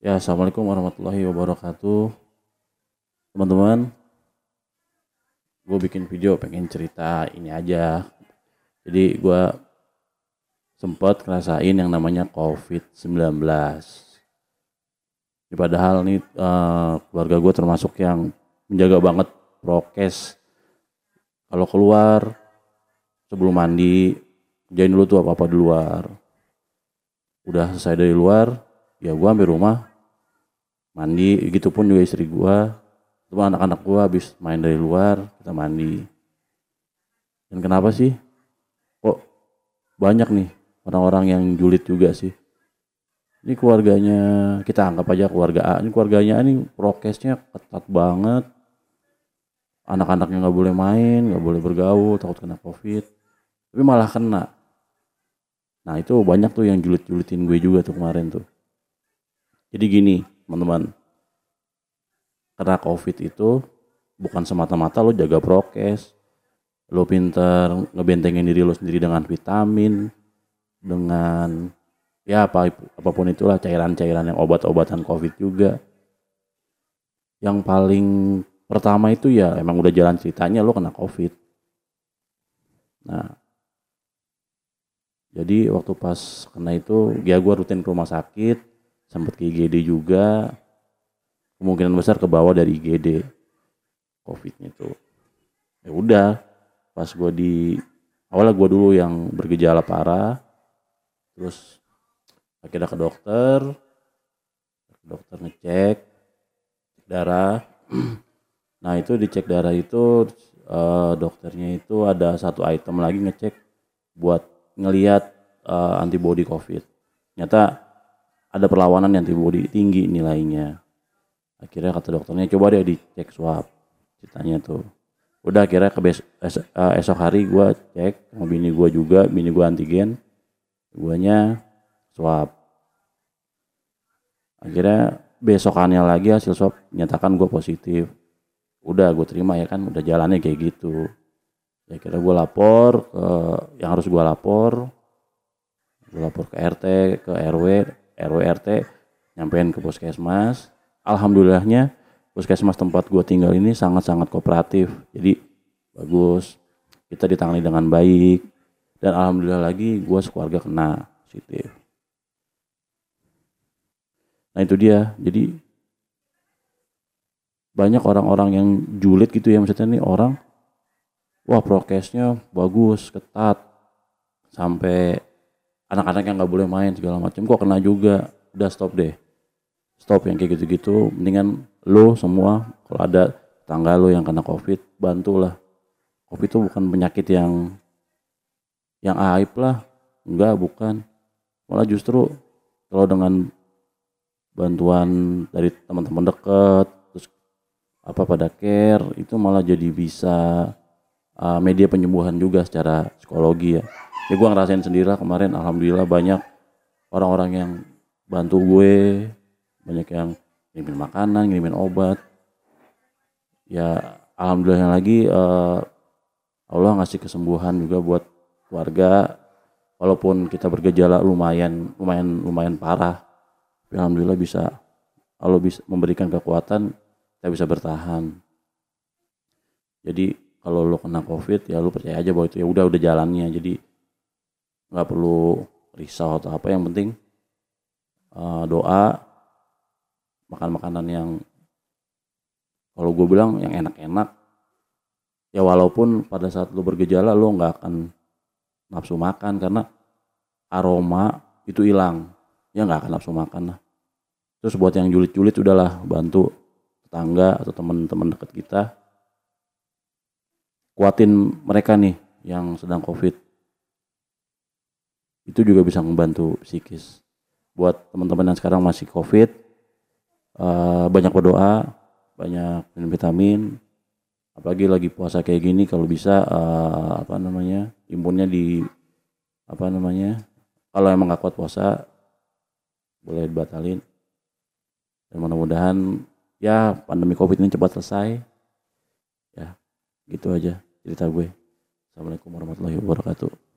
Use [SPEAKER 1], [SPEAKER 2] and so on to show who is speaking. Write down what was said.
[SPEAKER 1] Ya, Assalamualaikum warahmatullahi wabarakatuh. Teman-teman, gue bikin video pengen cerita ini aja. Jadi gue sempat ngerasain yang namanya COVID-19. Ini padahal nih uh, keluarga gue termasuk yang menjaga banget prokes. Kalau keluar sebelum mandi, kerjain dulu tuh apa-apa di luar. Udah selesai dari luar, ya gue ambil rumah mandi gitu pun juga istri gua. Itu anak-anak gua habis main dari luar kita mandi. Dan kenapa sih? Kok banyak nih orang-orang yang julid juga sih. Ini keluarganya kita anggap aja keluarga A. Ini keluarganya ini prokesnya ketat banget. Anak-anaknya nggak boleh main nggak boleh bergaul takut kena covid. Tapi malah kena. Nah itu banyak tuh yang julid-julidin gue juga tuh kemarin tuh. Jadi gini teman-teman. Karena covid itu bukan semata-mata lo jaga prokes lo pinter ngebentengin diri lo sendiri dengan vitamin dengan ya apa apa pun itulah cairan-cairan yang obat-obatan covid juga. Yang paling pertama itu ya emang udah jalan ceritanya lo kena covid. Nah jadi waktu pas kena itu ya gue rutin ke rumah sakit sempat ke IGD juga. Kemungkinan besar ke bawah dari IGD COVID-nya itu ya udah pas gue di awalnya gue dulu yang bergejala parah. Terus akhirnya ke dokter. Dokter ngecek darah. Nah itu dicek darah itu uh, dokternya itu ada satu item lagi ngecek buat ngeliat uh, antibody covid. Ternyata ada perlawanan yang antibody tinggi nilainya. Akhirnya kata dokternya coba deh dicek swab. Ceritanya tuh. Udah akhirnya ke bes es uh, esok hari gue cek sama bini gue juga bini gue antigen. Guanya swab. Akhirnya besokannya lagi hasil swab nyatakan gue positif. Udah gue terima ya kan udah jalannya kayak gitu. Ya kira gue lapor ke yang harus gue lapor. Gue lapor ke RT ke RW RW RT nyampein ke puskesmas. Alhamdulillahnya puskesmas tempat gue tinggal ini sangat-sangat kooperatif. Jadi bagus. Kita ditangani dengan baik. Dan alhamdulillah lagi gue sekeluarga kena positif. Nah itu dia. Jadi banyak orang-orang yang julid gitu ya. Maksudnya nih orang wah prokesnya bagus ketat. Sampai anak-anak yang nggak boleh main segala macam kok kena juga. Udah stop deh. Stop yang kayak gitu-gitu. Mendingan lo semua kalau ada tangga lo yang kena covid bantulah covid itu bukan penyakit yang yang aib lah. Enggak bukan. Malah justru kalau dengan bantuan dari teman-teman dekat terus apa pada care itu malah jadi bisa uh, media penyembuhan juga secara psikologi ya ya gue ngerasain sendiri lah kemarin. Alhamdulillah banyak orang-orang yang bantu gue. Banyak yang ngirimin makanan ngirimin obat. Ya alhamdulillah lagi uh, Allah ngasih kesembuhan juga buat keluarga. Walaupun kita bergejala lumayan lumayan lumayan parah tapi alhamdulillah bisa Allah bisa memberikan kekuatan kita bisa bertahan. Jadi kalau lo kena covid ya lo percaya aja bahwa itu ya udah udah jalannya. Jadi nggak perlu risau atau apa yang penting uh, doa makan makanan yang kalau gue bilang yang enak-enak ya walaupun pada saat lo bergejala lo nggak akan nafsu makan karena aroma itu hilang. Ya nggak akan nafsu makan lah. Terus buat yang julid-julid udahlah bantu tetangga atau teman-teman dekat kita. Kuatin mereka nih yang sedang covid itu juga bisa membantu psikis. Buat teman-teman yang sekarang masih covid uh, banyak berdoa banyak minum vitamin. Apalagi lagi puasa kayak gini kalau bisa uh, apa namanya imunnya di apa namanya kalau emang gak kuat puasa boleh dibatalin. Dan mudah-mudahan ya pandemi covid ini cepat selesai. Ya gitu aja cerita gue. Assalamualaikum warahmatullahi wabarakatuh